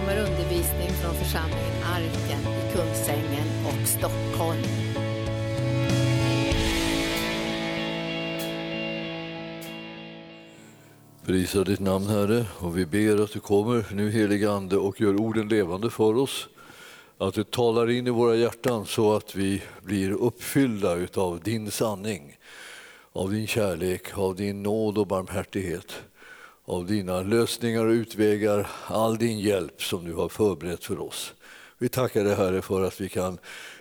kommer undervisning från församlingen Arken i Kungsängen och Stockholm. Prisa ditt namn, Herre, och vi ber att du kommer nu, helige Ande, och gör orden levande för oss. Att du talar in i våra hjärtan så att vi blir uppfyllda av din sanning, av din kärlek, av din nåd och barmhärtighet, av dina lösningar och utvägar, all din hjälp som du har förberett för oss. Vi tackar dig, Herre, för att vi kan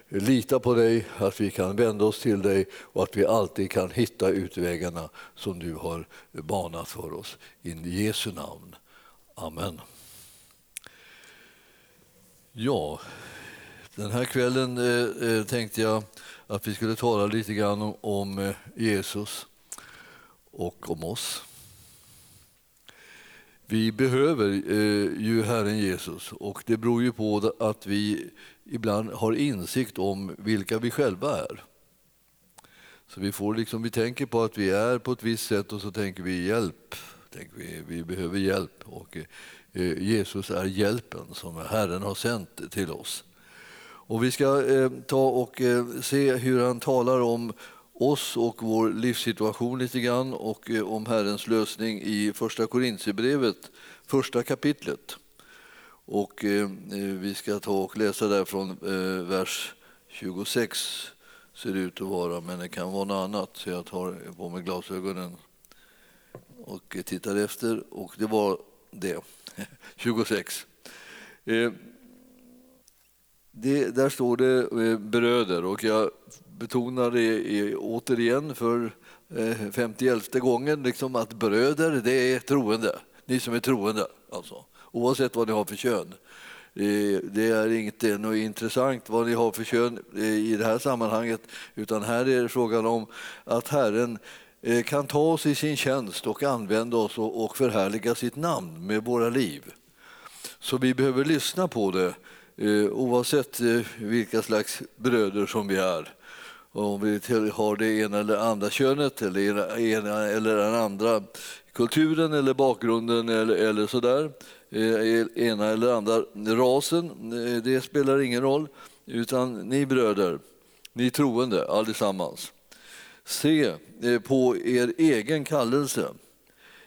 lita på dig, att vi kan vända oss till dig och att vi alltid kan hitta utvägarna som du har banat för oss. I Jesu namn. Amen. Ja, den här kvällen eh, eh, tänkte jag att vi skulle tala lite grann om, om eh, Jesus och om oss. Vi behöver eh, ju Herren Jesus och det beror ju på att vi ibland har insikt om vilka vi själva är. Så vi, får liksom, vi tänker på att vi är på ett visst sätt och så tänker vi hjälp. Tänker vi, vi behöver hjälp och eh, Jesus är hjälpen som Herren har sänt till oss. Och vi ska eh, ta och eh, se hur han talar om oss och vår livssituation lite grann och eh, om Herrens lösning i Första Korintierbrevet, första kapitlet. Och eh, eh vi ska ta och läsa där från eh, vers 26 ser det ut att vara, men det kan vara något annat så jag tar på mig glasögonen och tittar efter och det var det, 26. Eh, det, där står det eh, bröder och jag betonar det återigen för femtielfte femtioelfte gången liksom att bröder, det är troende. Ni som är troende, alltså. oavsett vad ni har för kön. Eh, det är inte något intressant vad ni har för kön eh, i det här sammanhanget utan här är det frågan om att Herren kan ta oss i sin tjänst och använda oss och förhärliga sitt namn med våra liv. Så vi behöver lyssna på det oavsett vilka slags bröder som vi är. Om vi har det ena eller andra könet eller ena eller den andra kulturen eller bakgrunden eller, eller sådär. Eh, ena eller andra rasen, eh, det spelar ingen roll. Utan ni bröder, ni troende allesammans. Se eh, på er egen kallelse.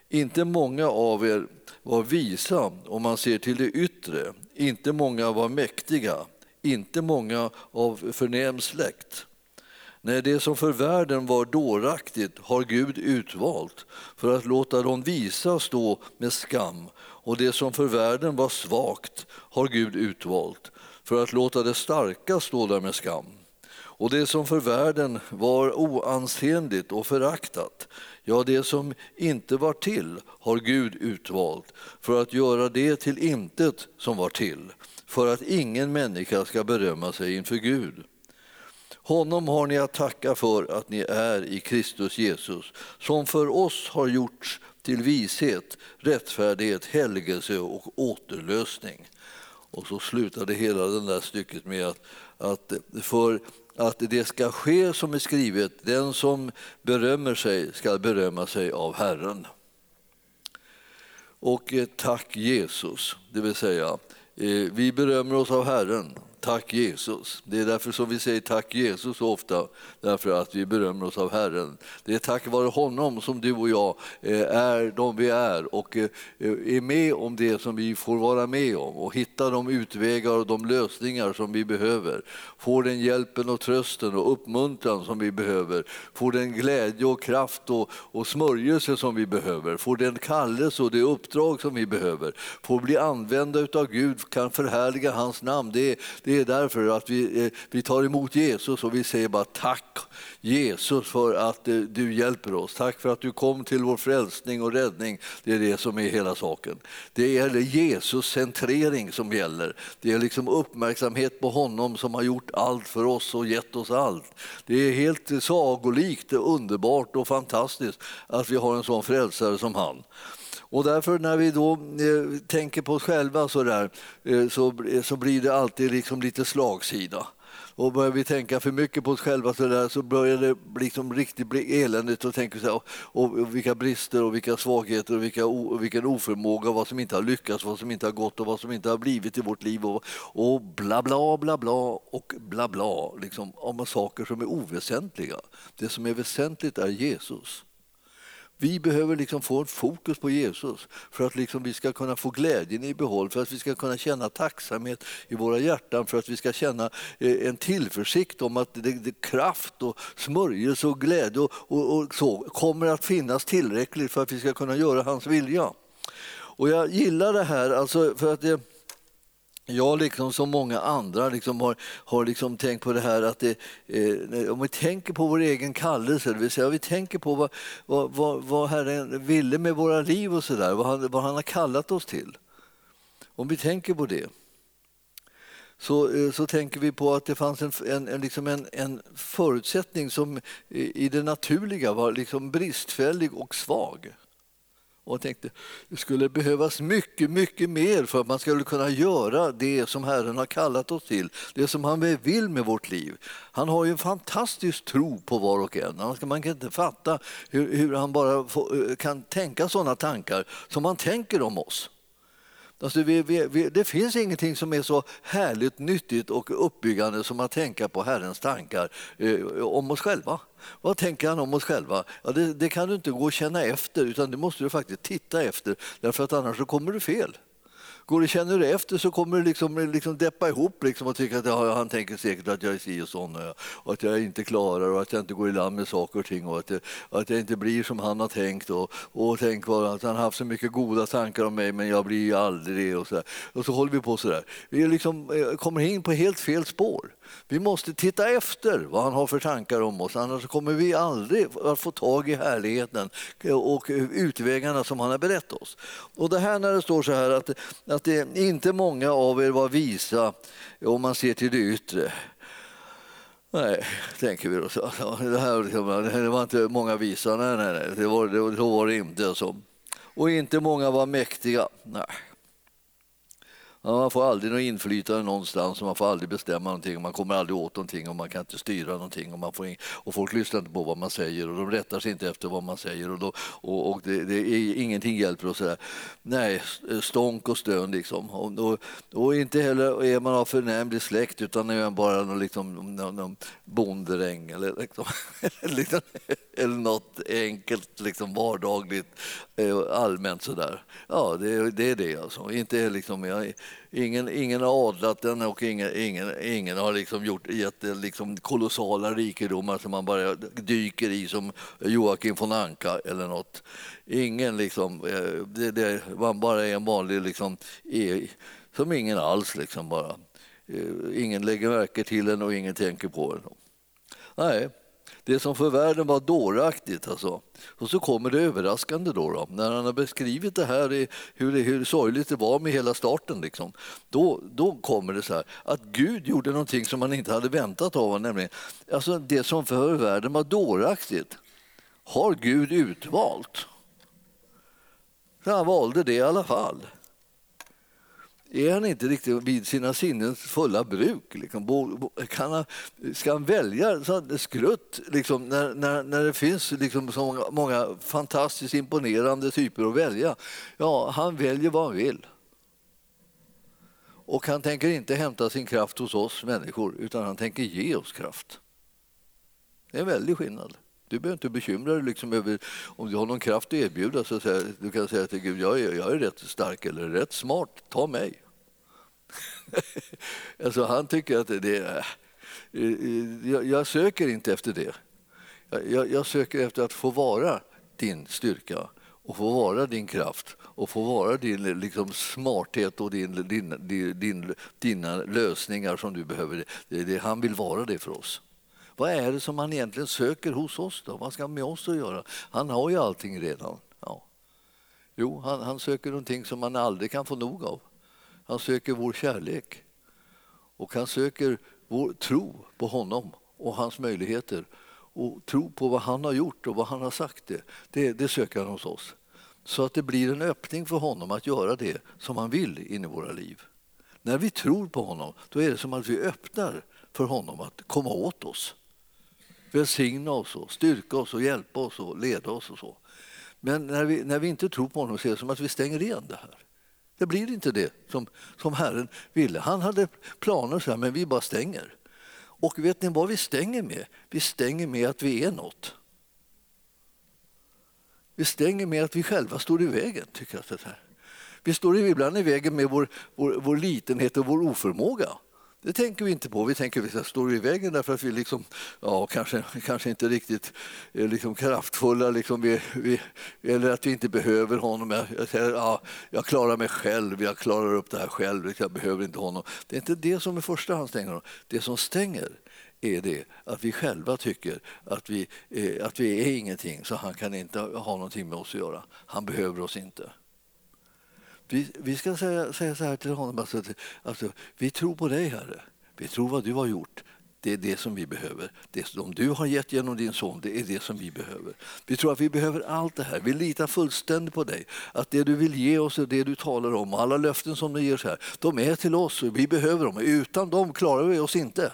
Inte många av er var visa om man ser till det yttre. Inte många var mäktiga, inte många av förnäm släkt. Nej, det som för världen var dåraktigt har Gud utvalt för att låta dem visa stå med skam och det som för världen var svagt har Gud utvalt för att låta det starka stå där med skam. Och det som för världen var oansenligt och föraktat, ja, det som inte var till har Gud utvalt för att göra det till intet som var till, för att ingen människa ska berömma sig inför Gud. Honom har ni att tacka för att ni är i Kristus Jesus, som för oss har gjorts till vishet, rättfärdighet, helgelse och återlösning. Och så slutade hela det där stycket med att, att för att det ska ske som är skrivet, den som berömmer sig ska berömma sig av Herren. Och eh, tack Jesus, det vill säga eh, vi berömmer oss av Herren Tack Jesus. Det är därför som vi säger tack Jesus så ofta, därför att vi berömmer oss av Herren. Det är tack vare honom som du och jag eh, är de vi är och eh, är med om det som vi får vara med om och hitta de utvägar och de lösningar som vi behöver. Får den hjälpen och trösten och uppmuntran som vi behöver. Får den glädje och kraft och, och smörjelse som vi behöver. Får den kallelse och det uppdrag som vi behöver. Får bli använda av Gud, kan förhärliga hans namn. Det är, det är därför att vi, eh, vi tar emot Jesus och vi säger bara tack Jesus för att eh, du hjälper oss. Tack för att du kom till vår frälsning och räddning. Det är det som är hela saken. Det är Jesus centrering som gäller. Det är liksom uppmärksamhet på honom som har gjort allt för oss och gett oss allt. Det är helt sagolikt, underbart och fantastiskt att vi har en sån frälsare som han. Och därför när vi då eh, tänker på oss själva så, där, eh, så, eh, så blir det alltid liksom lite slagsida. Och börjar vi tänka för mycket på oss själva så, där, så börjar det liksom riktigt bli eländigt och tänker så här, och, och, vilka brister och vilka svagheter och vilka, och vilken oförmåga vad som inte har lyckats, vad som inte har gått och vad som inte har blivit i vårt liv och, och bla bla bla bla och bla bla liksom, om saker som är oväsentliga. Det som är väsentligt är Jesus. Vi behöver liksom få ett fokus på Jesus för att liksom vi ska kunna få glädjen i behåll, för att vi ska kunna känna tacksamhet i våra hjärtan, för att vi ska känna eh, en tillförsikt om att det, det kraft och smörjelse och glädje och, och, och, så kommer att finnas tillräckligt för att vi ska kunna göra hans vilja. Och jag gillar det här, alltså för att det, jag, liksom som många andra, liksom har, har liksom tänkt på det här att det, eh, om vi tänker på vår egen kallelse, det vill säga vi tänker på vad, vad, vad, vad Herren ville med våra liv och så där, vad han, vad han har kallat oss till. Om vi tänker på det så, eh, så tänker vi på att det fanns en, en, en, liksom en, en förutsättning som i det naturliga var liksom bristfällig och svag och tänkte det skulle behövas mycket, mycket mer för att man skulle kunna göra det som Herren har kallat oss till, det som han vill med vårt liv. Han har ju en fantastisk tro på var och en. Man kan inte fatta hur, hur han bara får, eh, kan tänka sådana tankar som han tänker om oss. Alltså vi, vi, vi, det finns ingenting som är så härligt, nyttigt och uppbyggande som att tänka på Herrens tankar eh, om oss själva. Vad tänker han om oss själva? Ja, det, det, kan du inte gå och känna efter, utan det måste du faktiskt titta efter, därför att annars så kommer du fel. Går du känner du efter så kommer du liksom, liksom deppa ihop liksom och tycka att ja, han tänker säkert att jag är si och sån och att jag inte klarar och att jag inte går i land med saker och ting och att, jag, att jag inte blir som han har tänkt och, och tänk att han har haft så mycket goda tankar om mig men jag blir ju aldrig och så, där. och så håller vi på så där. Vi liksom, eh, kommer in på helt fel spår. Vi måste titta efter vad han har för tankar om oss, annars kommer vi aldrig att få tag i härligheten eh, och utvägarna som han har berättat oss. Och det här när det står så här att, att det inte många av er var visa om man ser till det yttre. Nej, tänker vi då. Så. Liksom, det, här, det var inte många visa, nej, nej, nej. Det var, det, så var det inte. Så. Och inte många var mäktiga. Nej. Man får aldrig något inflytande någonstans och man får aldrig bestämma någonting och man kommer aldrig åt någonting och man kan inte styra någonting och, man får in, och folk lyssnar inte på vad man säger och de rättar sig inte efter vad man säger och, då, och, och det, det, är, ingenting hjälper och sådär. Nej, eh, stånk och stön liksom. Och, och, och, inte heller är man av förnämlig släkt utan är man bara någon, liksom, någon, någon bonderäng eller, liksom, liksom eller något enkelt liksom, vardagligt eh, allmänt sådär. Ja, det, det är det alltså. Inte liksom, jag, ingen, ingen har adlat den och ingen, ingen, ingen har liksom gjort, gett liksom kolossala rikedomar som man bara dyker i som Joakim von Anka eller något. Ingen liksom, eh, det, det, man bara är en vanlig liksom, e, som ingen alls liksom bara. Eh, ingen lägger märke till den och ingen tänker på den. Nej, det som för världen var dåraktigt. Alltså. Och så kommer det överraskande då, då, när han har beskrivit det här, hur, det, hur sorgligt det var med hela starten. Liksom. Då, då kommer det så här, att Gud gjorde någonting som man inte hade väntat av honom, nämligen alltså det som för världen var dåraktigt har Gud utvalt. Så han valde det i alla fall är han inte riktigt vid sina sinnens fulla bruk? Liksom, kan han, ska han välja skrutt liksom, när, när, när det finns liksom så många fantastiskt imponerande typer att välja? Ja, han väljer vad han vill. Och han tänker inte hämta sin kraft hos oss människor, utan han tänker ge oss kraft. Det är en väldig skillnad. Du behöver inte bekymra dig liksom över om du har någon kraft att erbjuda. Så säga, du kan säga till Gud, jag är, jag är rätt stark eller rätt smart, ta mig. alltså, han tycker att det är... Jag, jag söker inte efter det. Jag, jag, söker efter att få vara din styrka och få vara din kraft och få vara din liksom, smarthet och din, din, din, din, dina lösningar som du behöver. Det, det, han vill vara det för oss. Vad är det som han egentligen söker hos oss? då? Vad ska han med oss att göra? Han har ju allting redan. Ja. Jo, han, han söker någonting som man aldrig kan få nog av. Han söker vår kärlek. Och han söker vår tro på honom och hans möjligheter och tro på vad han har gjort och vad han har sagt. Det, det, det söker han hos oss. Så att det blir en öppning för honom att göra det som han vill in i våra liv. När vi tror på honom, då är det som att vi öppnar för honom att komma åt oss. Välsigna oss, och styrka oss, och hjälpa oss och leda oss. och så. Men när vi, när vi inte tror på honom så är det som att vi stänger igen det här. Det blir inte det som, som Herren ville. Han hade planer, så här, men vi bara stänger. Och vet ni vad vi stänger med? Vi stänger med att vi är något. Vi stänger med att vi själva står i vägen. tycker jag. Det här. Vi står ibland i vägen med vår, vår, vår litenhet och vår oförmåga. Det tänker vi inte på. Vi tänker att vi står i vägen därför att vi liksom, ja, kanske, kanske inte riktigt är liksom kraftfulla liksom vi, vi, eller att vi inte behöver honom. Jag, jag, säger, ja, jag klarar mig själv, jag klarar upp det här själv, jag behöver inte honom. Det är inte det som i första hand stänger honom. Det som stänger är det att vi själva tycker att vi, eh, att vi är ingenting så han kan inte ha någonting med oss att göra. Han behöver oss inte. Vi, vi ska säga, säga så här till honom, alltså, alltså, vi tror på dig Herre. Vi tror vad du har gjort. Det är det som vi behöver. Det som du har gett genom din son, det är det som vi behöver. Vi tror att vi behöver allt det här. Vi litar fullständigt på dig. Att det du vill ge oss och det du talar om, alla löften som du ger så här, de är till oss och vi behöver dem. Utan dem klarar vi oss inte.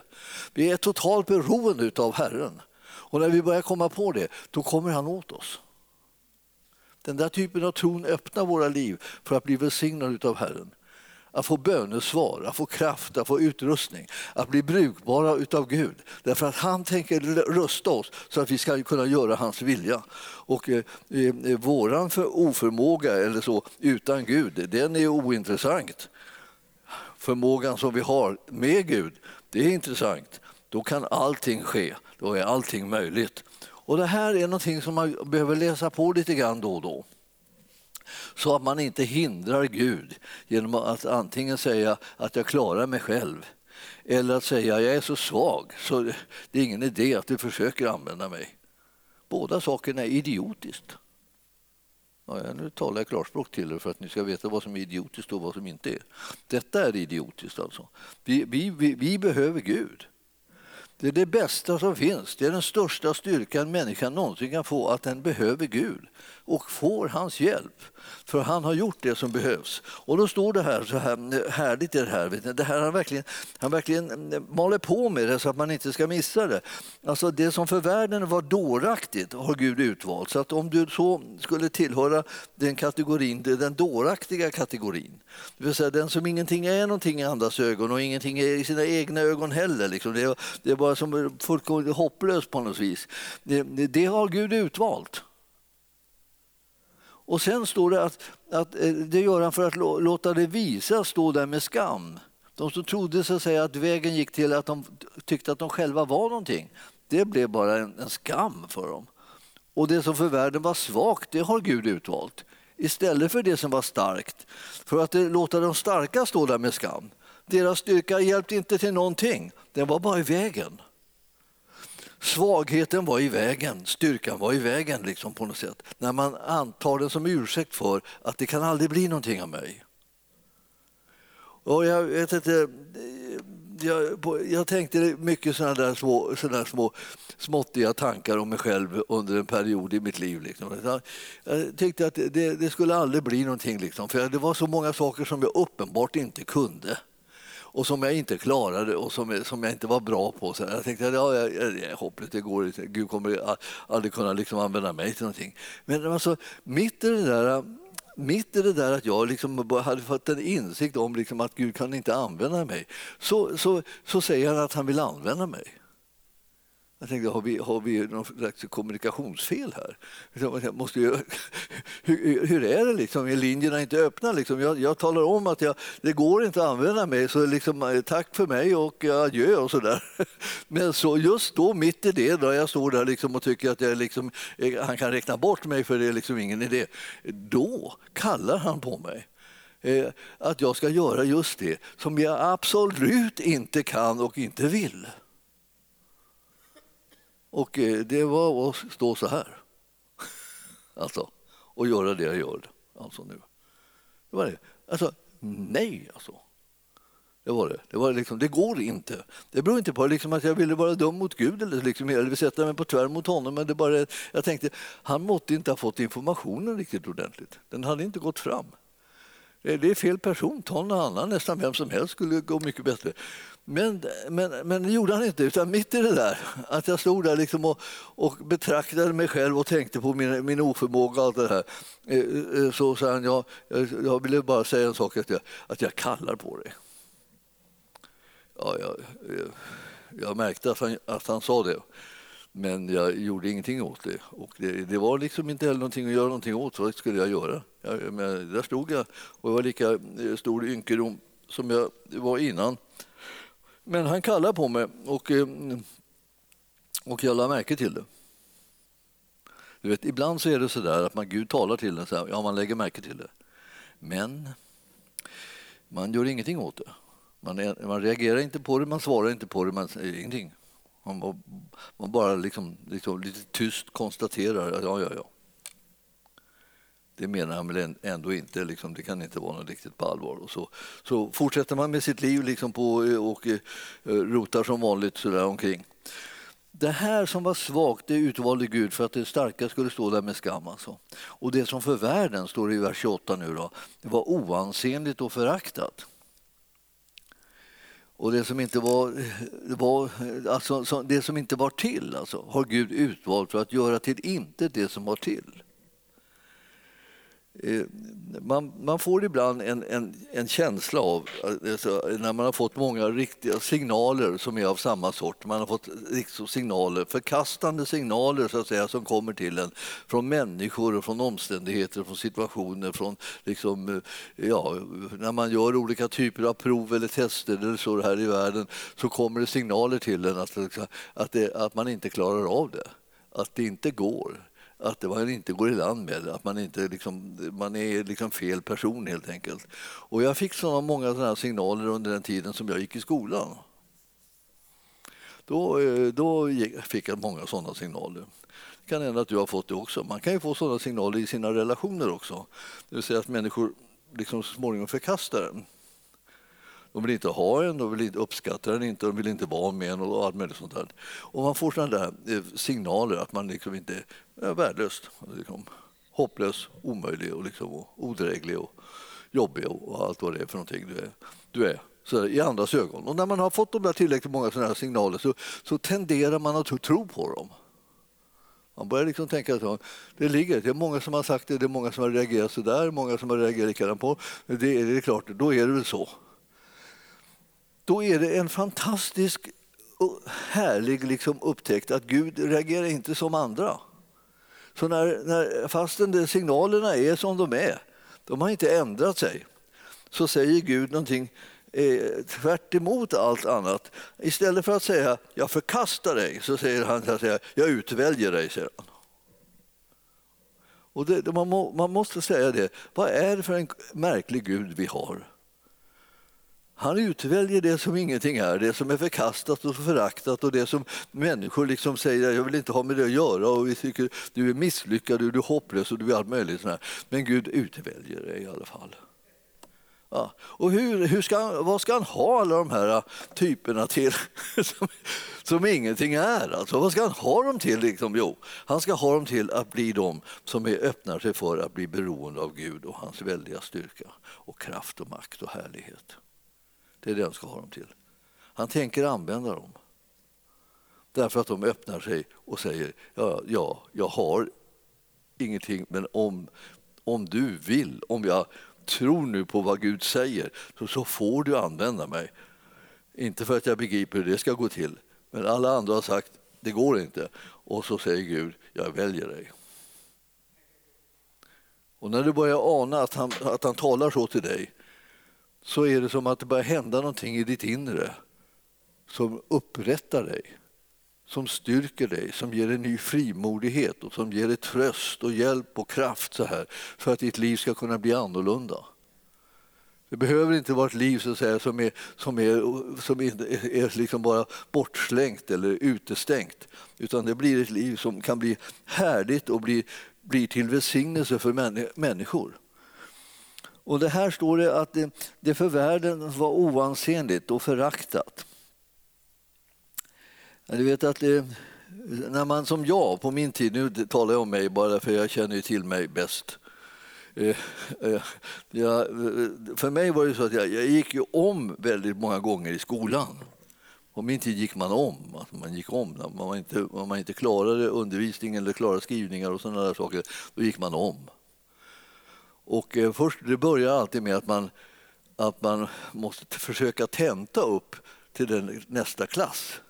Vi är totalt beroende av Herren. Och när vi börjar komma på det, då kommer han åt oss. Den där typen av tron öppnar våra liv för att bli välsignade av Herren. Att få bönesvar, att få kraft, att få utrustning, att bli brukbara utav Gud. Därför att han tänker rusta oss så att vi ska kunna göra hans vilja. Och eh, eh, våran för oförmåga eller så utan Gud, den är ointressant. Förmågan som vi har med Gud, det är intressant. Då kan allting ske, då är allting möjligt. Och Det här är någonting som man behöver läsa på lite grann då och då så att man inte hindrar Gud genom att antingen säga att jag klarar mig själv eller att säga jag är så svag så det är ingen idé att du försöker använda mig. Båda sakerna är idiotiskt. Ja, nu talar jag klarspråk till er för att ni ska veta vad som är idiotiskt och vad som inte är. Detta är idiotiskt alltså. Vi, vi, vi, vi behöver Gud. Det är det bästa som finns. Det är den största styrkan människan någonsin kan få, att den behöver Gud och får hans hjälp. För han har gjort det som behövs. Och då står det här så här eh, härligt i det här. Det här han verkligen, han verkligen eh, maler på med det så att man inte ska missa det. Alltså det som för världen var dåraktigt har Gud utvalt. Så att om du så skulle tillhöra den kategorin, den dåraktiga kategorin, det vill säga den som ingenting är någonting i andras ögon och ingenting är i sina egna ögon heller. Liksom. Det, är, det är bara som fullkomligt hopplöst på något vis. Det, det har Gud utvalt. Och sen står det att, att eh, det gör han för att låta det visa stå där med skam. De som trodde så att, säga, att vägen gick till att de tyckte att de själva var någonting, det blev bara en, en skam för dem. Och det som för världen var svagt, det har Gud utvalt istället för det som var starkt. För att eh, låta de starka stå där med skam. Deras styrka hjälpte inte till någonting, den var bara i vägen. Svagheten var i vägen, styrkan var i vägen liksom på något sätt. När man antar den som ursäkt för att det kan aldrig bli någonting av mig. Och jag vet inte, jag, jag tänkte mycket sådana där små, sådana små småttiga tankar om mig själv under en period i mitt liv. Liksom. Jag tyckte att det, det, skulle aldrig bli någonting, liksom, för det var så många saker som jag uppenbart inte kunde och som jag inte klarade och som, som jag inte var bra på. Så jag tänkte att ja, det är hopplöst, det går inte. Gud kommer aldrig kunna liksom använda mig till någonting. Men alltså, mitt i det där mitt i det där att jag liksom hade fått en insikt om liksom att Gud kan inte använda mig så, så, så säger han att han vill använda mig. Jag tänkte, har vi, har vi någon slags kommunikationsfel här? Jag måste ju, hur, hur, är det liksom? Är linjerna inte öppna? Liksom? Jag, jag talar om att jag, det går inte att använda mig, så liksom, eh, tack för mig och eh, adjö och så där. Men så just då, mitt i det, då jag står där liksom och tycker att jag liksom, eh, han kan räkna bort mig för det är liksom ingen idé. Då kallar han på mig att jag ska göra just det som jag absolut inte kan och inte vill. Och eh, det var att stå så här. Alltså, och göra det jag gör alltså nu. Det var det. Alltså, nej alltså. Det var det. Det, var liksom, det går inte. Det beror inte på liksom att jag ville vara dum mot Gud eller, liksom, eller sätta mig på tvär mot honom. Men det bara, jag tänkte, han måtte inte ha fått informationen riktigt ordentligt. Den hade inte gått fram. Det är fel person, ta någon annan, nästan vem som helst skulle gå mycket bättre. Men, men, men det gjorde han inte, utan mitt i det där, att jag stod där liksom och, och betraktade mig själv och tänkte på min, min oförmåga och allt det här, eh, eh, så sa han, jag, jag ville bara säga en sak, att jag, att jag kallar på dig. Ja, jag, eh, jag märkte att han, att han sa det. Men jag gjorde ingenting åt det. Och det, det, var liksom inte heller någonting att göra någonting åt. Vad skulle jag göra? Jag, men där stod jag och jag var lika stor ynkedom som jag var innan. Men han kallade på mig och, eh, och jag lade märke till det. Du vet, ibland så är det så där att man, Gud talar till en, så här, ja, man lägger märke till det. Men man gör ingenting åt det. Man, är, man reagerar inte på det, man svarar inte på det, man säger ingenting. Man, man bara liksom, liksom lite tyst konstaterar att ja, ja, ja. Det menar han väl ändå inte, liksom, det kan inte vara något riktigt på allvar. Och så, så fortsätter man med sitt liv liksom på, eh, och eh, rotar som vanligt så där omkring. Det här som var svagt, det utvalde Gud för att det starka skulle stå där med skam. Alltså. Och det som för världen, står det i vers 28 nu, då, det var oansenligt och föraktat. Och det som inte var, eh, var, alltså, det som inte var till alltså, har Gud utvalt för att göra till intet det som var till. Eh, man, man, får ibland en, en, en känsla av, alltså, när man har fått många riktiga signaler som är av samma sort, man har fått signaler, förkastande signaler så att säga, som kommer till en från människor, från omständigheter, från situationer, från liksom, eh, ja, när man gör olika typer av prov eller tester eller så här i världen så kommer det signaler till en att, att, det, att man inte klarar av det, att det inte går att man inte går i land med det, att man, inte liksom, man är liksom fel person helt enkelt. Och jag fick såna många sådana signaler under den tiden som jag gick i skolan. Då, eh, då fick jag många sådana signaler. Det kan hända att du har fått det också. Man kan ju få sådana signaler i sina relationer också. Det vill säga att människor liksom så småningom förkastar en. De vill inte ha en, de vill inte uppskatta den inte, de vill inte vara med en och allt möjligt sånt där. Och man får sådana där eh, signaler att man liksom inte är värdelös, liksom, hopplös, omöjlig och, liksom, och odräglig och jobbig och allt vad det är för någonting du är. Du är så i andras ögon. Och när man har fått de där tillräckligt många sådana här signaler så, så tenderar man att tro på dem. Man börjar liksom tänka att det ligger, det är många som har sagt det, det är många som har reagerat så där, många som har reagerat likadant på. Det, det är klart, då är det väl så då är det en fantastisk och härlig liksom upptäckt att Gud reagerar inte som andra. Så när, när, fastän signalerna är som de är, de har inte ändrat sig, så säger Gud någonting eh, tvärt emot allt annat. Istället för att säga jag förkastar dig så säger han att jag utväljer dig. Säger han. Och det, man, må, man måste säga det. Vad är det för en märklig Gud vi har? Han utväljer det som ingenting är, det som är förkastat och föraktat och det som människor liksom säger jag vill inte ha med det att göra och vi tycker du är misslyckad, du är hopplös och du är allt möjligt. Sådär. Men Gud utväljer det i alla fall. Ja. Och hur, hur ska, vad ska han ha alla de här äh, typerna till som, som ingenting är? Alltså, vad ska han ha dem till? Liksom? Jo, han ska ha dem till att bli de som är, öppnar sig för att bli beroende av Gud och hans väldiga styrka och kraft och makt och härlighet. Det är det han ska ha dem till. Han tänker använda dem. Därför att de öppnar sig och säger ja, ja jag har ingenting men om, om du vill, om jag tror nu på vad Gud säger så, så får du använda mig. Inte för att jag begriper hur det ska gå till men alla andra har sagt det går inte och så säger Gud jag väljer dig. Och när du börjar ana att han, att han talar så till dig så är det som att det börjar hända någonting i ditt inre som upprättar dig, som styrker dig, som ger dig ny frimodighet och som ger dig tröst och hjälp och kraft så här för att ditt liv ska kunna bli annorlunda. Det behöver inte vara ett liv så att säga, som är, som är, som är, är liksom bara bortslängt eller utestängt utan det blir ett liv som kan bli härligt och bli, bli till välsignelse för människor. Och det här står det att det, det för världen var oansenligt och föraktat. Du vet att det, när man som jag på min tid, nu talar jag om mig bara för jag känner till mig bäst. Eh, eh, jag, eh, för mig var det så att jag, jag gick ju om väldigt många gånger i skolan. På min tid gick man om. Alltså man gick om. Om man inte, om man inte klarade undervisningen eller klarade skrivningar och sådana där saker, då gick man om. Och eh, först, det börjar alltid med att man, att man måste försöka tenta upp till den, nästa klass.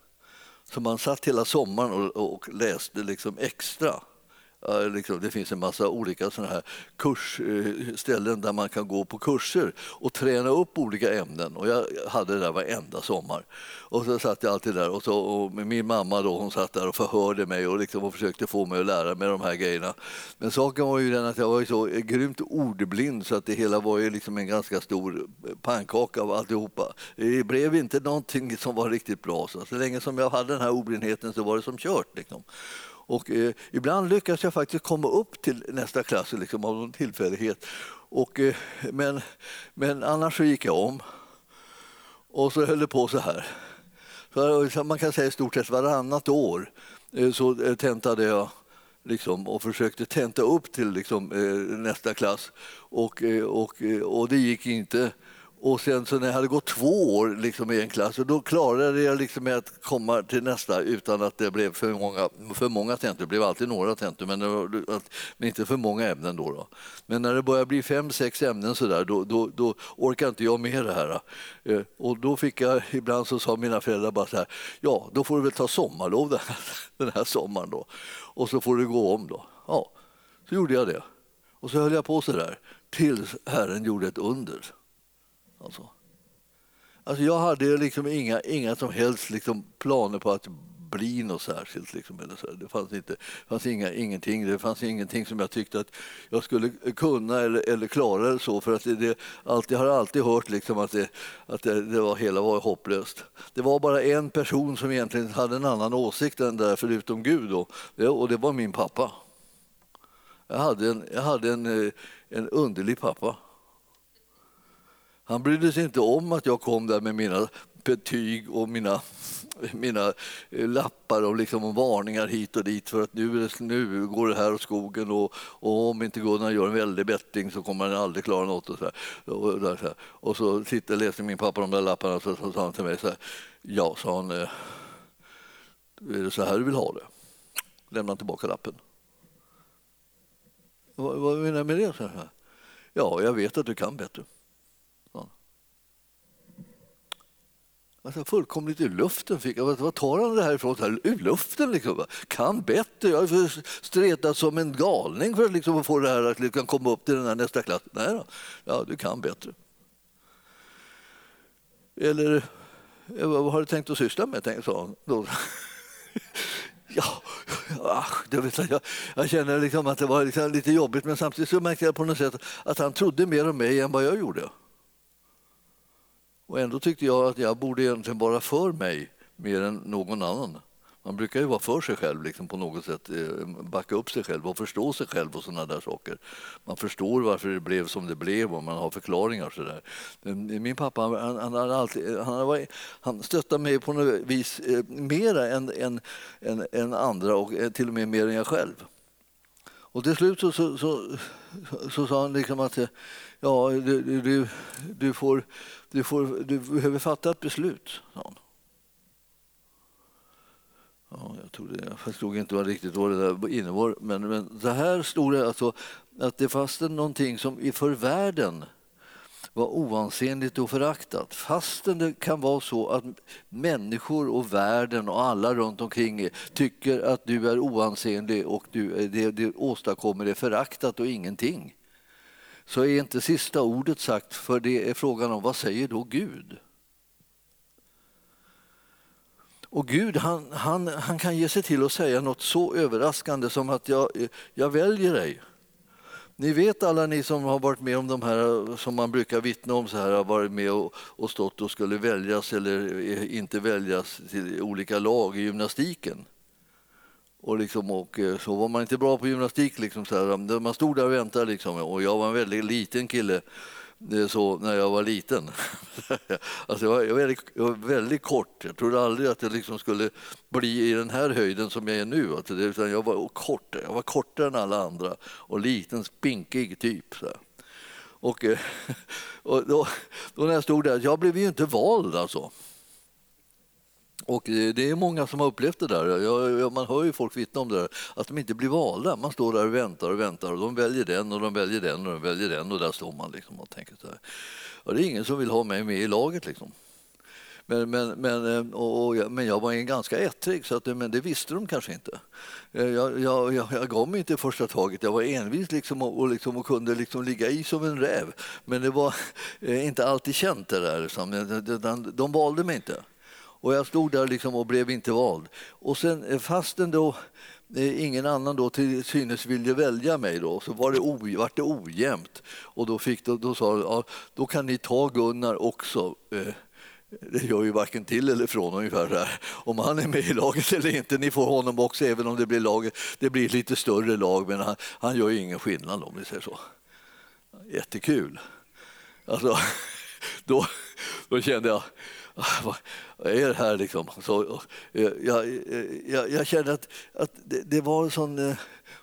Så man satt hela sommaren och, och läste liksom extra Liksom, det finns en massa olika såna här kursställen eh, där man kan gå på kurser och träna upp olika ämnen. Och jag hade det där varenda sommar. Och så satt jag alltid där och, så, och min mamma då, hon satt där och förhörde mig och, liksom, och försökte få mig att lära mig de här grejerna. Men saken var ju den att jag var så grymt ordblind så att det hela var ju liksom en ganska stor pannkaka av alltihopa. Det blev inte någonting som var riktigt bra. Så, så länge som jag hade den här ordblindheten så var det som kört. Liksom. Och, eh, ibland lyckas jag faktiskt komma upp till nästa klass liksom, av någon tillfällighet. Och, eh, men, men annars så gick jag om. Och så höll det på så här. Så man kan säga i stort sett varannat år eh, så eh, tentade jag liksom, och försökte tenta upp till liksom, eh, nästa klass. Och, eh, och, eh, och det gick inte. Och sen så när jag hade gått två år liksom i en klass, och då klarade jag liksom att komma till nästa utan att det blev för många, för många tentor. Det blev alltid några tentor, men, men inte för många ämnen. Då, då, Men när det började bli fem, sex ämnen så där, då, då, då orkade inte jag med det här. Eh, och då fick jag, ibland så sa mina föräldrar bara så här, ja, då får du väl ta sommarlov den här, den här sommaren då. Och så får du gå om då. Ja, så gjorde jag det. Och så höll jag på så där tills Herren gjorde ett under. Alltså. Alltså jag hade liksom inga, inga som helst liksom planer på att bli något särskilt. Liksom, eller så. Det fanns, inte, fanns inga, ingenting. Det fanns ingenting som jag tyckte att jag skulle kunna eller, eller klara. Eller så, för att det, det, alltid, jag har alltid hört liksom att, det, att det, det var, hela var hopplöst. Det var bara en person som egentligen hade en annan åsikt än där, förutom Gud. Då, och det var min pappa. Jag hade en, jag hade en, eh, en underlig pappa. Han brydde sig inte om att jag kom där med mina betyg och mina, mina eh, lappar och liksom varningar hit och dit för att nu, nu går det här åt skogen och, och om inte Gunnar gör en väldig bättring så kommer han aldrig klara något. Och så, och, där, så, och så sitter, läser min pappa de där lapparna och så, så sa han till mig så här, ja, sa han, eh, är det så här du vill ha det? Lämna tillbaka lappen. Vad, vad menar du med det? Så här? Ja, jag vet att du kan bättre. Alltså fullkomligt ur luften fick jag. Vad tar han det här ifrån? Här, ur luften liksom. Kan bättre. Jag har stretat som en galning för att liksom få det här att liksom komma upp till den här nästa klass. Nej då. Ja, du kan bättre. Eller vad har du tänkt att syssla med? Tänkte, sa han. Ja, ach, det vet jag. jag känner liksom att det var liksom lite jobbigt men samtidigt så märkte jag på något sätt att han trodde mer om mig än vad jag gjorde. Och ändå tyckte jag att jag borde egentligen vara för mig mer än någon annan. Man brukar ju vara för sig själv liksom på något sätt, eh, backa upp sig själv och förstå sig själv och sådana där saker. Man förstår varför det blev som det blev och man har förklaringar. Så där. Eh, min pappa han, han, alltid, han, var, han stöttade mig på något vis eh, mera än, än, än, än andra och eh, till och med mer än jag själv. Och till slut så, så, så, så sa han liksom att ja, du, du, du, får, du, får, du behöver fatta ett beslut. Ja. Ja, jag, trodde, jag förstod inte vad riktigt vad det där innebar. Men, men det här stod det alltså, att det fanns någonting som för världen var oansenligt och föraktat. Fastän det kan vara så att människor och världen och alla runt omkring tycker att du är oansenlig och du, det, det åstadkommer det föraktat och ingenting så är inte sista ordet sagt, för det är frågan om vad säger då Gud? Och Gud han, han, han kan ge sig till att säga något så överraskande som att jag, jag väljer dig. Ni vet alla ni som har varit med om de här som man brukar vittna om så här, har varit med och, och stått och skulle väljas eller eh, inte väljas till olika lag i gymnastiken. Och, liksom, och eh, så var man inte bra på gymnastik. Liksom, så här, man stod där och väntade liksom, och jag var en väldigt liten kille eh, så när jag var liten. alltså jag, var, jag, var väldigt, jag, var, väldigt, kort. Jag trodde aldrig att jag liksom skulle bli i den här höjden som jag är nu. Alltså det, utan jag var kort. Jag var kortare än alla andra och liten, spinkig typ. Så. Och, eh, och då, då, när jag stod där, jag blev ju inte vald alltså. Och eh, det är många som har upplevt det där. Jag, man hör ju folk vittna om det där, att de inte blir valda. Man står där och väntar och väntar och de väljer den och de väljer den och de väljer den och där står man liksom och tänker så här. Ja, det är ingen som vill ha mig med i laget liksom. Men, men, men, eh, och, och, men jag var en ganska ettrig, så att, men det visste de kanske inte. Eh, jag, jag, jag, jag gav mig inte första taget. Jag var envis liksom och, och, liksom och kunde liksom ligga i som en räv. Men det var inte alltid känt det där. Liksom. De, de valde mig inte. Och jag stod där liksom och blev inte vald. Och sen eh, fastän då eh, ingen annan då till synes ville välja mig då, så var det, o, var det ojämnt. Och då, fick, då, då sa ja, då kan ni ta Gunnar också. Eh, det gör ju varken till eller från ungefär här. Om han är med i laget eller inte. Ni får honom också även om det blir laget. Det blir lite större lag men han, han gör ju ingen skillnad om vi säger så. Jättekul. Alltså, då, då kände jag vad är det här liksom? Så, eh, jag, eh, jag, jag kände att, att det, det var en sån... Eh,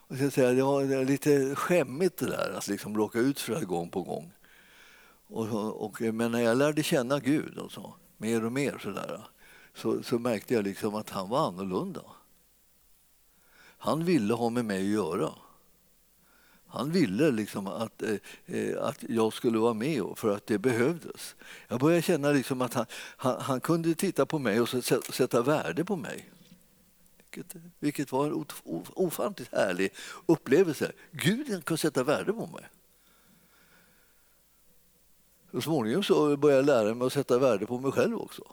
vad ska jag säga, det var lite skämmigt det där att liksom råka ut för det gång på gång. Och, och, men när jag lärde känna Gud och så, mer och mer så, där, så, så märkte jag liksom att han var annorlunda. Han ville ha med mig att göra. Han ville liksom att, eh, eh, att jag skulle vara med för att det behövdes. Jag började känna liksom att han, han, han kunde titta på mig och sätta värde på mig. Vilket, vilket var en ofantligt härlig upplevelse. Gud kunde sätta värde på mig. Så småningom så började jag lära mig att sätta värde på mig själv också.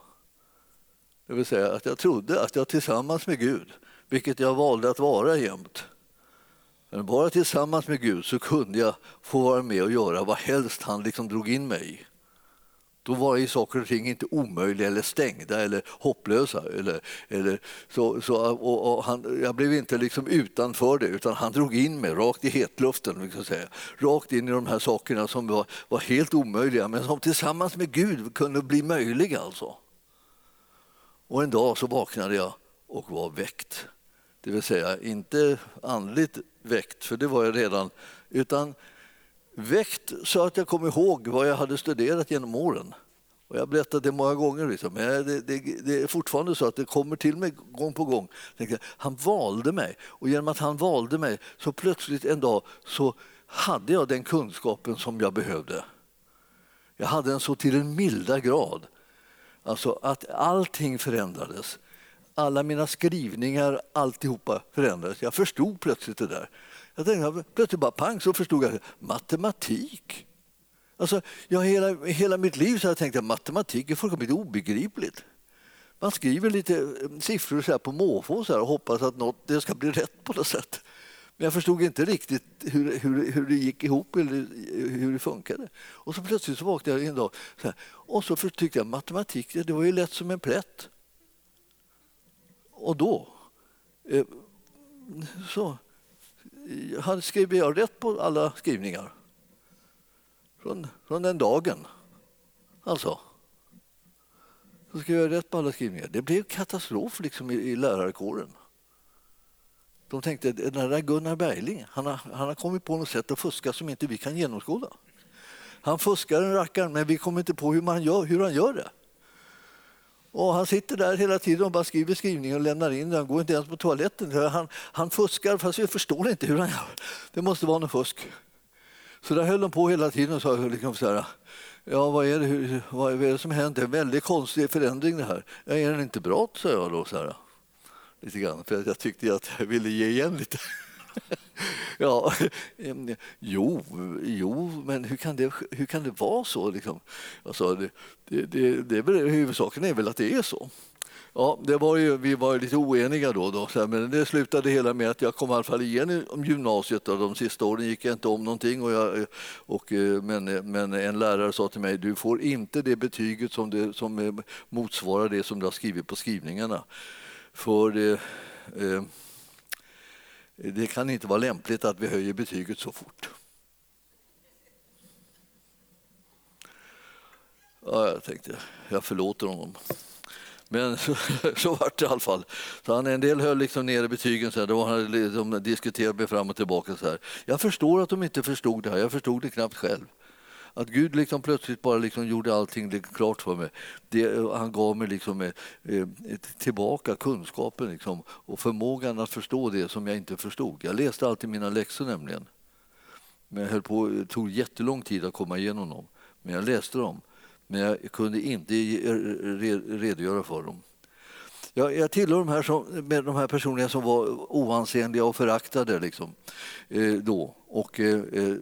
Det vill säga att jag trodde att jag tillsammans med Gud, vilket jag valde att vara jämt, men bara tillsammans med Gud så kunde jag få vara med och göra vad helst han liksom drog in mig i. Då var ju saker och ting inte omöjliga eller stängda eller hopplösa. Eller, eller så, så, och, och han, jag blev inte liksom utanför det, utan han drog in mig rakt i hetluften. Liksom säga. Rakt in i de här sakerna som var, var helt omöjliga, men som tillsammans med Gud kunde bli möjliga. Alltså. Och en dag så vaknade jag och var väckt. Det vill säga inte andligt väckt, för det var jag redan, utan väckt så att jag kom ihåg vad jag hade studerat genom åren. Och jag har berättat det många gånger, liksom. men det, det, det, är fortfarande så att det kommer till mig gång på gång. Han valde mig och genom att han valde mig så plötsligt en dag så hade jag den kunskapen som jag behövde. Jag hade den så till en milda grad. Alltså att allting förändrades alla mina skrivningar, alltihopa förändrades. Jag förstod plötsligt det där. Jag tänkte, plötsligt bara pang så förstod jag matematik. Alltså, jag, hela, hela mitt liv så har jag tänkt att matematik är fullkomligt obegripligt. Man skriver lite eh, siffror så här på måfå så här och hoppas att något, det ska bli rätt på något sätt. Men jag förstod inte riktigt hur, hur, hur det gick ihop eller eh, hur det funkade. Och så plötsligt så vaknade jag en dag så här, och så tyckte jag matematik det var ju lätt som en plätt. Och då eh, så han skrev jag rätt på alla skrivningar. Från, från den dagen. Alltså. Så skrev jag rätt på alla skrivningar. Det blev katastrof liksom i, i lärarkåren. De tänkte den där Gunnar Bergling, han har, han har kommit på något sätt att fuska som inte vi kan genomskåda. Han fuskar en rackaren, men vi kommer inte på hur, man gör, hur han gör det. Och han sitter där hela tiden och bara skriver skrivningar och lämnar in Han går inte ens på toaletten. Han, han fuskar fast jag förstår inte hur han gör. Det måste vara något fusk. Så där höll de på hela tiden och sa liksom så här, ja vad är det, hur, vad är det som hänt? Det är en väldigt konstig förändring det här. Ja, är den inte bra? sa jag då. Så här, lite grann, för jag tyckte att jag ville ge igen lite. ja, jo, jo, men hur kan det, hur kan det vara så? Liksom? Alltså, det, det, det, det, huvudsaken är väl att det är så. Ja, det var ju, vi var lite oeniga då, då men det slutade hela med att jag kom i alla fall igen om gymnasiet. Och de sista åren gick jag inte om någonting. Och jag, och, eh, men, men en lärare sa till mig, du får inte det betyget som, det, som eh, motsvarar det som du har skrivit på skrivningarna. För det, eh, eh det kan inte vara lämpligt att vi höjer betyget så fort. Ja, jag tänkte, jag förlåter honom. Men så, så var det i alla fall. Så han, en del höll liksom nere betygen, så här, då han, de diskuterade mig fram och tillbaka. Så här. Jag förstår att de inte förstod det här, jag förstod det knappt själv. Att Gud liksom plötsligt bara liksom gjorde allting klart för mig. Det, han gav mig liksom, eh, eh tillbaka kunskapen liksom, och förmågan att förstå det som jag inte förstod. Jag läste alltid mina läxor nämligen. Men jag höll på, det tog jättelång tid att komma igenom dem. Men jag läste dem. Men jag kunde inte eh, redogöra för dem. Jag, jag tillhör de här, som, med de här personerna som var oansenliga och föraktade liksom, eh, då. Och, eh, eh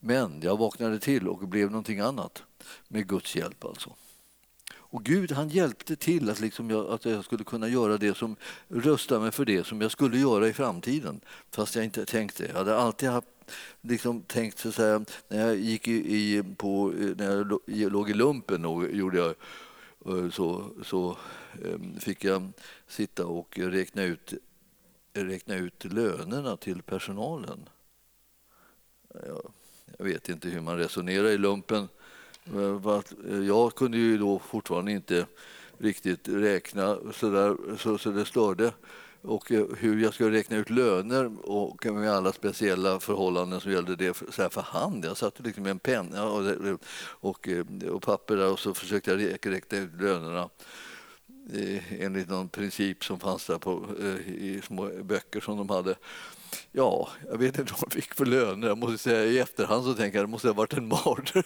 men jag vaknade till och blev någonting annat med Guds hjälp. alltså. Och Gud han hjälpte till att, liksom jag, att jag skulle kunna göra det som rösta mig för det som jag skulle göra i framtiden. Fast jag inte tänkte. Jag hade alltid haft, liksom tänkt så här... när jag gick i, i, på, när jag låg i lumpen och gjorde jag, eh, så, så ehm, fick jag sitta och räkna ut, räkna ut lönerna till personalen jag vet inte hur man resonerar i lumpen. Jag kunde ju då fortfarande inte riktigt räkna så, där, så, så det störde och eh, hur jag skulle räkna ut löner och med alla speciella förhållanden som gällde det så här för hand. Jag satt liksom med en penna och, och, eh, och papper där och så försökte jag räkna ut lönerna eh, enligt någon princip som fanns där på, i små böcker som de hade. Ja, jag vet inte vad de fick för löner. Jag måste säga i efterhand så tänker jag att det måste ha varit en mardröm.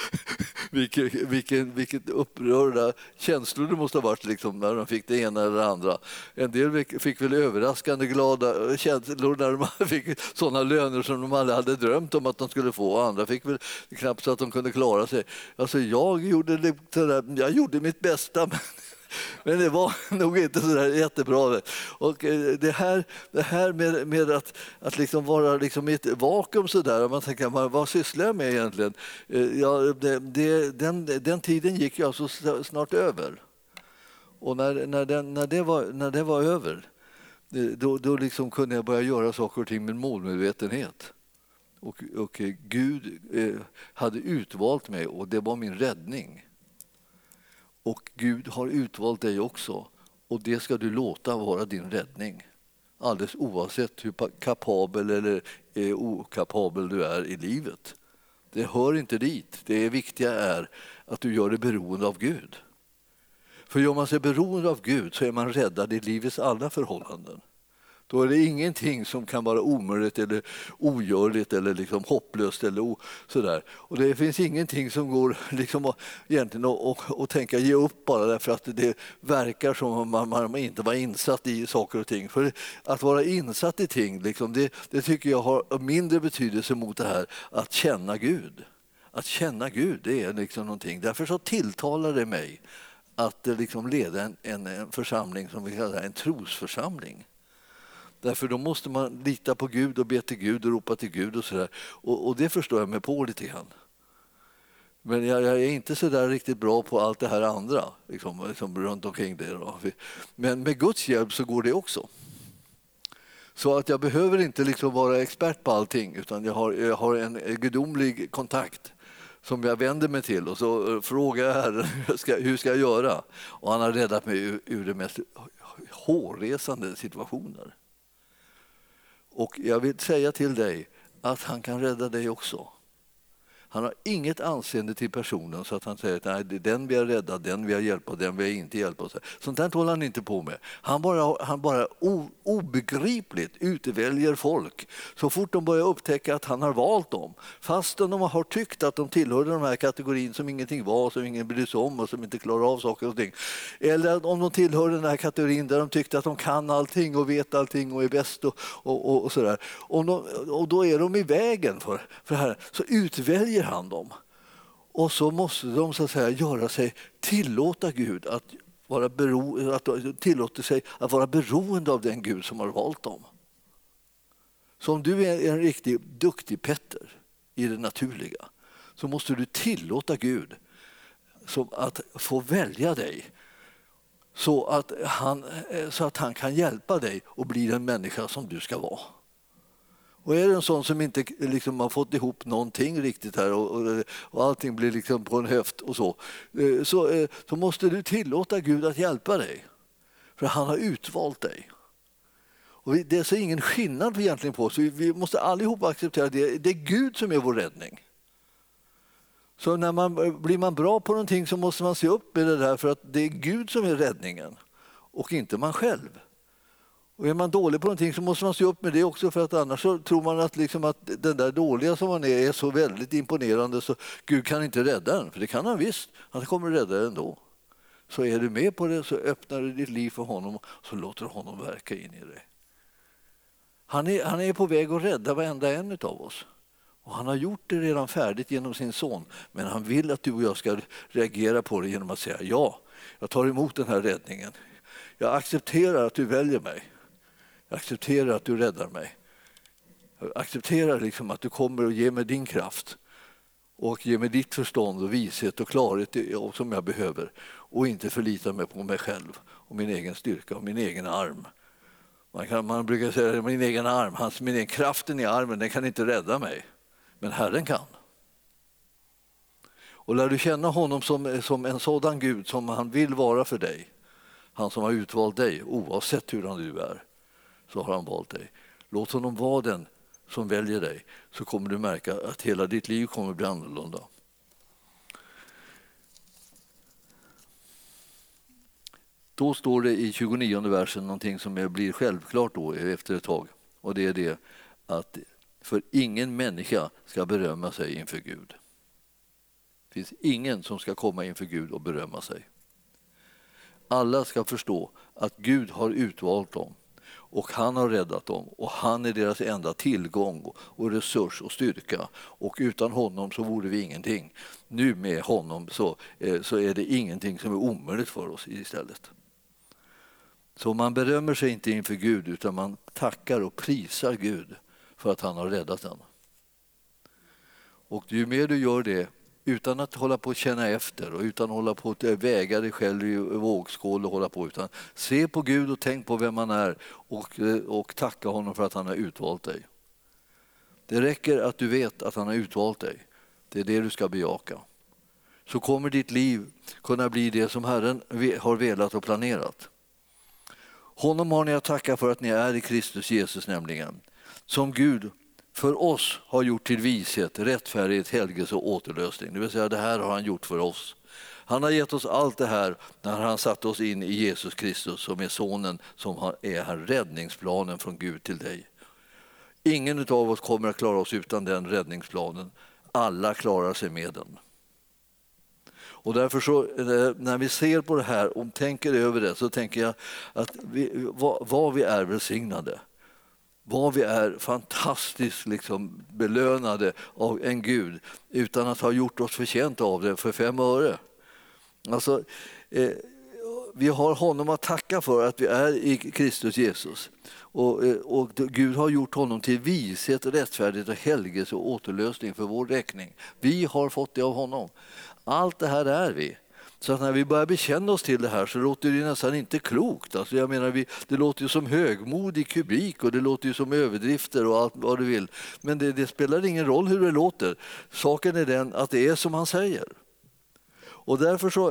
vilket, vilket, vilket upprörda känslor det måste ha varit liksom, när de fick det ena eller det andra. En del fick väl överraskande glada känslor när de fick sådana löner som de aldrig hade drömt om att de skulle få. Andra fick väl knappt så att de kunde klara sig. Alltså, jag, gjorde, jag gjorde mitt bästa. Men det var nog inte så där jättebra. Och eh, det här, det här med, med att, att liksom vara liksom i ett vakuum så där, man tänker vad sysslar jag med egentligen? Eh, ja, det, det, den, den tiden gick ju alltså snart över. Och när, när, den, när, det, var, när det var över, eh, då, då liksom kunde jag börja göra saker och ting med målmedvetenhet. Och, och Gud hade utvalt mig och det var min räddning. Och Gud har utvalt dig också och det ska du låta vara din räddning. Alldeles oavsett hur kapabel eller eh, okapabel du är i livet. Det hör inte dit. Det viktiga är att du gör dig beroende av Gud. För gör man sig beroende av Gud så är man räddad i livets alla förhållanden. Då är det ingenting som kan vara omöjligt eller ogörligt eller liksom hopplöst. Eller o, sådär. Och det finns ingenting som går liksom att, egentligen att, att, att tänka ge upp bara därför att det verkar som om man, man inte var insatt i saker och ting. För att vara insatt i ting, liksom, det, det tycker jag har mindre betydelse mot det här att känna Gud. Att känna Gud, det är liksom någonting. Därför så tilltalar det mig att eh, liksom leda en, en, en församling som vi kallar en trosförsamling. Därför då måste man lita på Gud och be till Gud och ropa till Gud och sådär. Och, och det förstår jag mig på lite grann. Men jag, jag, är inte så där riktigt bra på allt det här andra liksom, liksom runt omkring det. Då. Men med Guds hjälp så går det också. Så att jag behöver inte liksom vara expert på allting utan jag har, jag har en gudomlig kontakt som jag vänder mig till och så eh, frågar jag Herren hur ska, ska jag göra? Och han har räddat mig ur, ur de mest hårresande situationer. Och jag vill säga till dig att han kan rädda dig också. Han har inget anseende till personen så att han säger att Nej, den vill jag rädda, den vill jag hjälpa, den vill jag inte hjälpa. Sånt där håller han inte på med. Han bara, han bara obegripligt utväljer folk så fort de börjar upptäcka att han har valt dem. Fastän de har tyckt att de tillhörde den här kategorin som ingenting var, som ingen brydde sig om och som inte klarar av saker och ting. Eller om de tillhör den här kategorin där de tyckte att de kan allting och vet allting och är bäst och, och, och, och sådär. Och, de, och då är de i vägen för, för det här. Så utväljer ger han dem. Och så måste de så att säga göra sig, tillåta Gud att vara bero, att tillåta sig att vara beroende av den Gud som har valt dem. Så om du är en riktigt duktig Petter i det naturliga så måste du tillåta Gud som att få välja dig så att, han, så att han kan hjälpa dig och bli den människa som du ska vara. Och är det en sån som inte liksom har fått ihop någonting riktigt här och, och, och allting blir liksom på en höft och så, eh, så, eh, så måste du tillåta Gud att hjälpa dig. För han har utvalt dig. Och det är så ingen skillnad egentligen på oss. Vi måste allihopa acceptera det. Det är Gud som är vår räddning. Så när man, blir man bra på någonting så måste man se upp med det där för att det är Gud som är räddningen och inte man själv. Och är man dålig på någonting så måste man se upp med det också för att annars så tror man att, liksom att den där dåliga som man är är så väldigt imponerande så Gud kan inte rädda en. För det kan han visst, han kommer rädda en ändå. Så är du med på det så öppnar du ditt liv för honom och så låter honom verka in i dig. Han är, han är på väg att rädda varenda en av oss. Och han har gjort det redan färdigt genom sin son. Men han vill att du och jag ska reagera på det genom att säga ja, jag tar emot den här räddningen. Jag accepterar att du väljer mig. Jag accepterar att du räddar mig. Jag accepterar liksom att du kommer och ger mig din kraft och ger mig ditt förstånd och vishet och klarhet som jag behöver och inte förlita mig på mig själv och min egen styrka och min egen arm. Man, kan, man brukar säga att min egen arm, hans, min egen kraften i armen, den kan inte rädda mig. Men Herren kan. Och lär du känna honom som, som en sådan Gud som han vill vara för dig, han som har utvalt dig oavsett hur du är, så har han valt dig. Låt honom vara den som väljer dig så kommer du märka att hela ditt liv kommer bli annorlunda. Då står det i 29 versen någonting som blir självklart då efter ett tag och det är det att för ingen människa ska berömma sig inför Gud. Det finns ingen som ska komma inför Gud och berömma sig. Alla ska förstå att Gud har utvalt dem och han har räddat dem och han är deras enda tillgång och resurs och styrka. Och utan honom så vore vi ingenting. Nu med honom så, eh, så är det ingenting som är omöjligt för oss istället. Så man berömmer sig inte inför Gud utan man tackar och prisar Gud för att han har räddat en. Och ju mer du gör det utan att hålla på att känna efter och utan att hålla på att eh, väga dig själv i vågskål och hålla på utan se på Gud och tänk på vem han är och, eh, och tacka honom för att han har utvalt dig. Det räcker att du vet att han har utvalt dig. Det är det du ska bejaka. Så kommer ditt liv kunna bli det som Herren har velat och planerat. Honom har ni att tacka för att ni är i Kristus Jesus nämligen som Gud för oss har gjort till vishet, rättfärdighet, helgelse och återlösning. Det vill säga det här har han gjort för oss. Han har gett oss allt det här när han satte oss in i Jesus Kristus som är sonen som är här räddningsplanen från Gud till dig. Ingen av oss kommer att klara oss utan den räddningsplanen. Alla klarar sig med den. Och därför så, eh, när vi ser på det här och tänker över det så tänker jag att vi, vad, vad vi är välsignade vad vi är fantastiskt liksom belönade av en Gud utan att ha gjort oss förtjänta av det för fem öre. Alltså, eh, vi har honom att tacka för att vi är i Kristus Jesus. Och, eh, och Gud har gjort honom till vishet, rättfärdighet och helgelse och återlösning för vår räkning. Vi har fått det av honom. Allt det här är vi. Så att när vi börjar bekänna oss till det här så låter det nästan inte klokt. Alltså jag menar, vi, det låter ju som högmodig kubik och det låter ju som överdrifter och allt vad du vill. Men det, det spelar ingen roll hur det låter. Saken är den att det är som han säger. Och därför så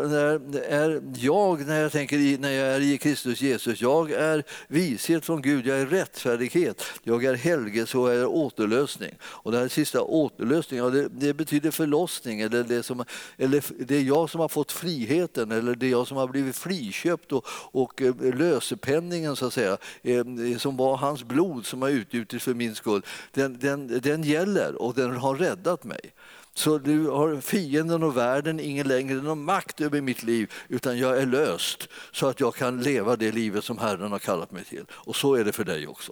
är jag, när jag tänker när jag är i Kristus Jesus, jag är vishet från Gud, jag är rättfärdighet, jag är helgelse och jag är återlösning. Och det här sista återlösning, ja, det, det, betyder förlossning, eller det, som, eller det är jag som har fått friheten, eller det är jag som har blivit friköpt och, och eh, lösepenningen så att säga, eh, eh, som var hans blod som har utgjutits för min skull, den, den, den gäller och den har räddat mig. Så nu har fienden och världen ingen längre någon makt över mitt liv utan jag är löst så att jag kan leva det livet som Herren har kallat mig till. Och så är det för dig också.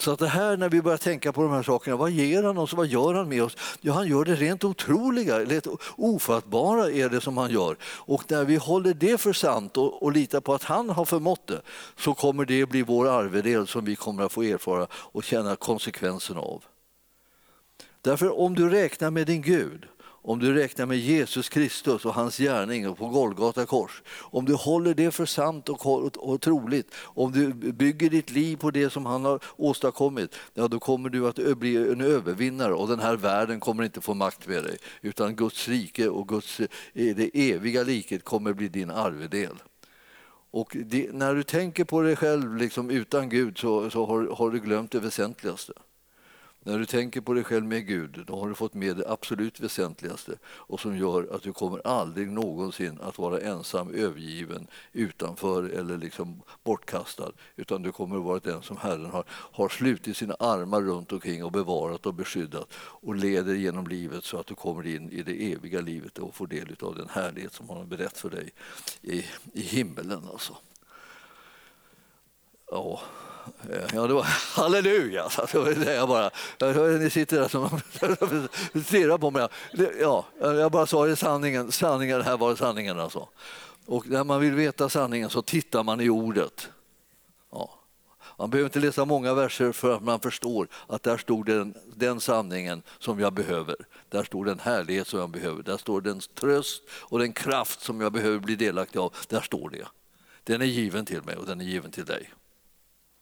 Så att det här när vi börjar tänka på de här sakerna, vad ger han oss, vad gör han med oss? Ja, han gör det rent otroliga, rent ofattbara är det som han gör. Och när vi håller det för sant och, och litar på att han har förmått det så kommer det bli vår arvedel som vi kommer att få erfara och känna konsekvenserna av. Därför om du räknar med din Gud om du räknar med Jesus Kristus och hans gärning på Golgata kors, om du håller det för sant och, och, troligt, om du bygger ditt liv på det som han har åstadkommit, ja, då kommer du att bli en övervinnare och den här världen kommer inte få makt med dig, utan Guds rike och Guds, eh, det eviga liket kommer bli din arvedel. Och det, när du tänker på dig själv liksom utan Gud så, så har, har du glömt det väsentligaste. När du tänker på dig själv med Gud, då har du fått med det absolut väsentligaste och som gör att du kommer aldrig någonsin att vara ensam, övergiven, utanför eller liksom bortkastad. Utan du kommer att vara den som Herren har, har slutit sina armar runt omkring och bevarat och beskyddat och leder genom livet så att du kommer in i det eviga livet och får del av den härlighet som han har berättat för dig i, i himmelen. Alltså. Ja. Ja, det var halleluja! Det var det jag bara, ni sitter där som stirrar på mig. Ja, jag bara sa det sanningen, sanningen, här var sanningen alltså. Och när man vill veta sanningen så tittar man i ordet. Ja. Man behöver inte läsa många verser för att man förstår att där stod den, den sanningen som jag behöver. Där står den härlighet som jag behöver. Där står den tröst och den kraft som jag behöver bli delaktig av. Där står det. Den är given till mig och den är given till dig.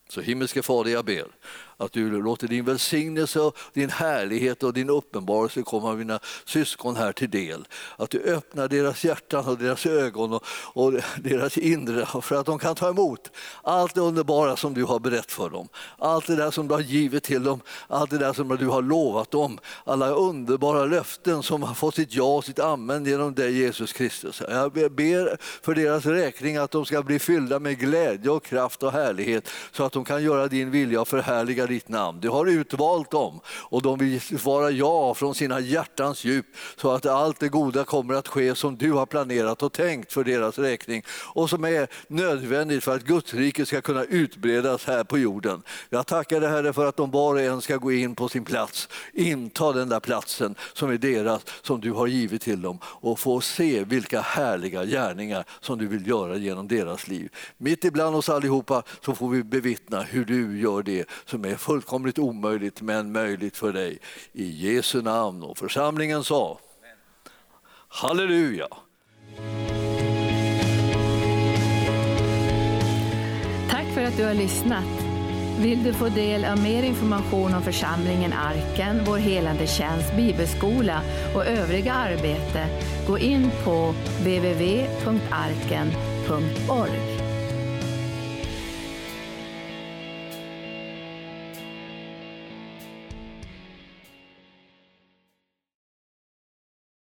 Så himmelske Fader, jag ber att du låter din välsignelse, din härlighet och din uppenbarelse komma mina syskon här till del. Att du öppnar deras hjärtan och deras ögon och, och deras inre för att de kan ta emot allt det underbara som du har berättat för dem. Allt det där som du har givit till dem, allt det där som du har lovat dem. Alla underbara löften som har fått sitt ja och sitt amen genom dig Jesus Kristus. Jag ber för deras räkning att de ska bli fyllda med glädje och kraft och härlighet så att de kan göra din vilja och förhärliga ditt namn. Du har utvalt dem och de vill svara ja från sina hjärtans djup så att allt det goda kommer att ske som du har planerat och tänkt för deras räkning och som är nödvändigt för att Guds rike ska kunna utbredas här på jorden. Jag tackar dig Herre för att de var och en ska gå in på sin plats, inta den där platsen som är deras, som du har givit till dem och få se vilka härliga gärningar som du vill göra genom deras liv. Mitt ibland oss allihopa så får vi bevittna hur du gör det som är är fullkomligt omöjligt men möjligt för dig. I Jesu namn. Och församlingen sa Halleluja! Tack för att du har lyssnat. Vill du få del av mer information om församlingen Arken, vår helande tjänst, bibelskola och övriga arbete, gå in på www.arken.org.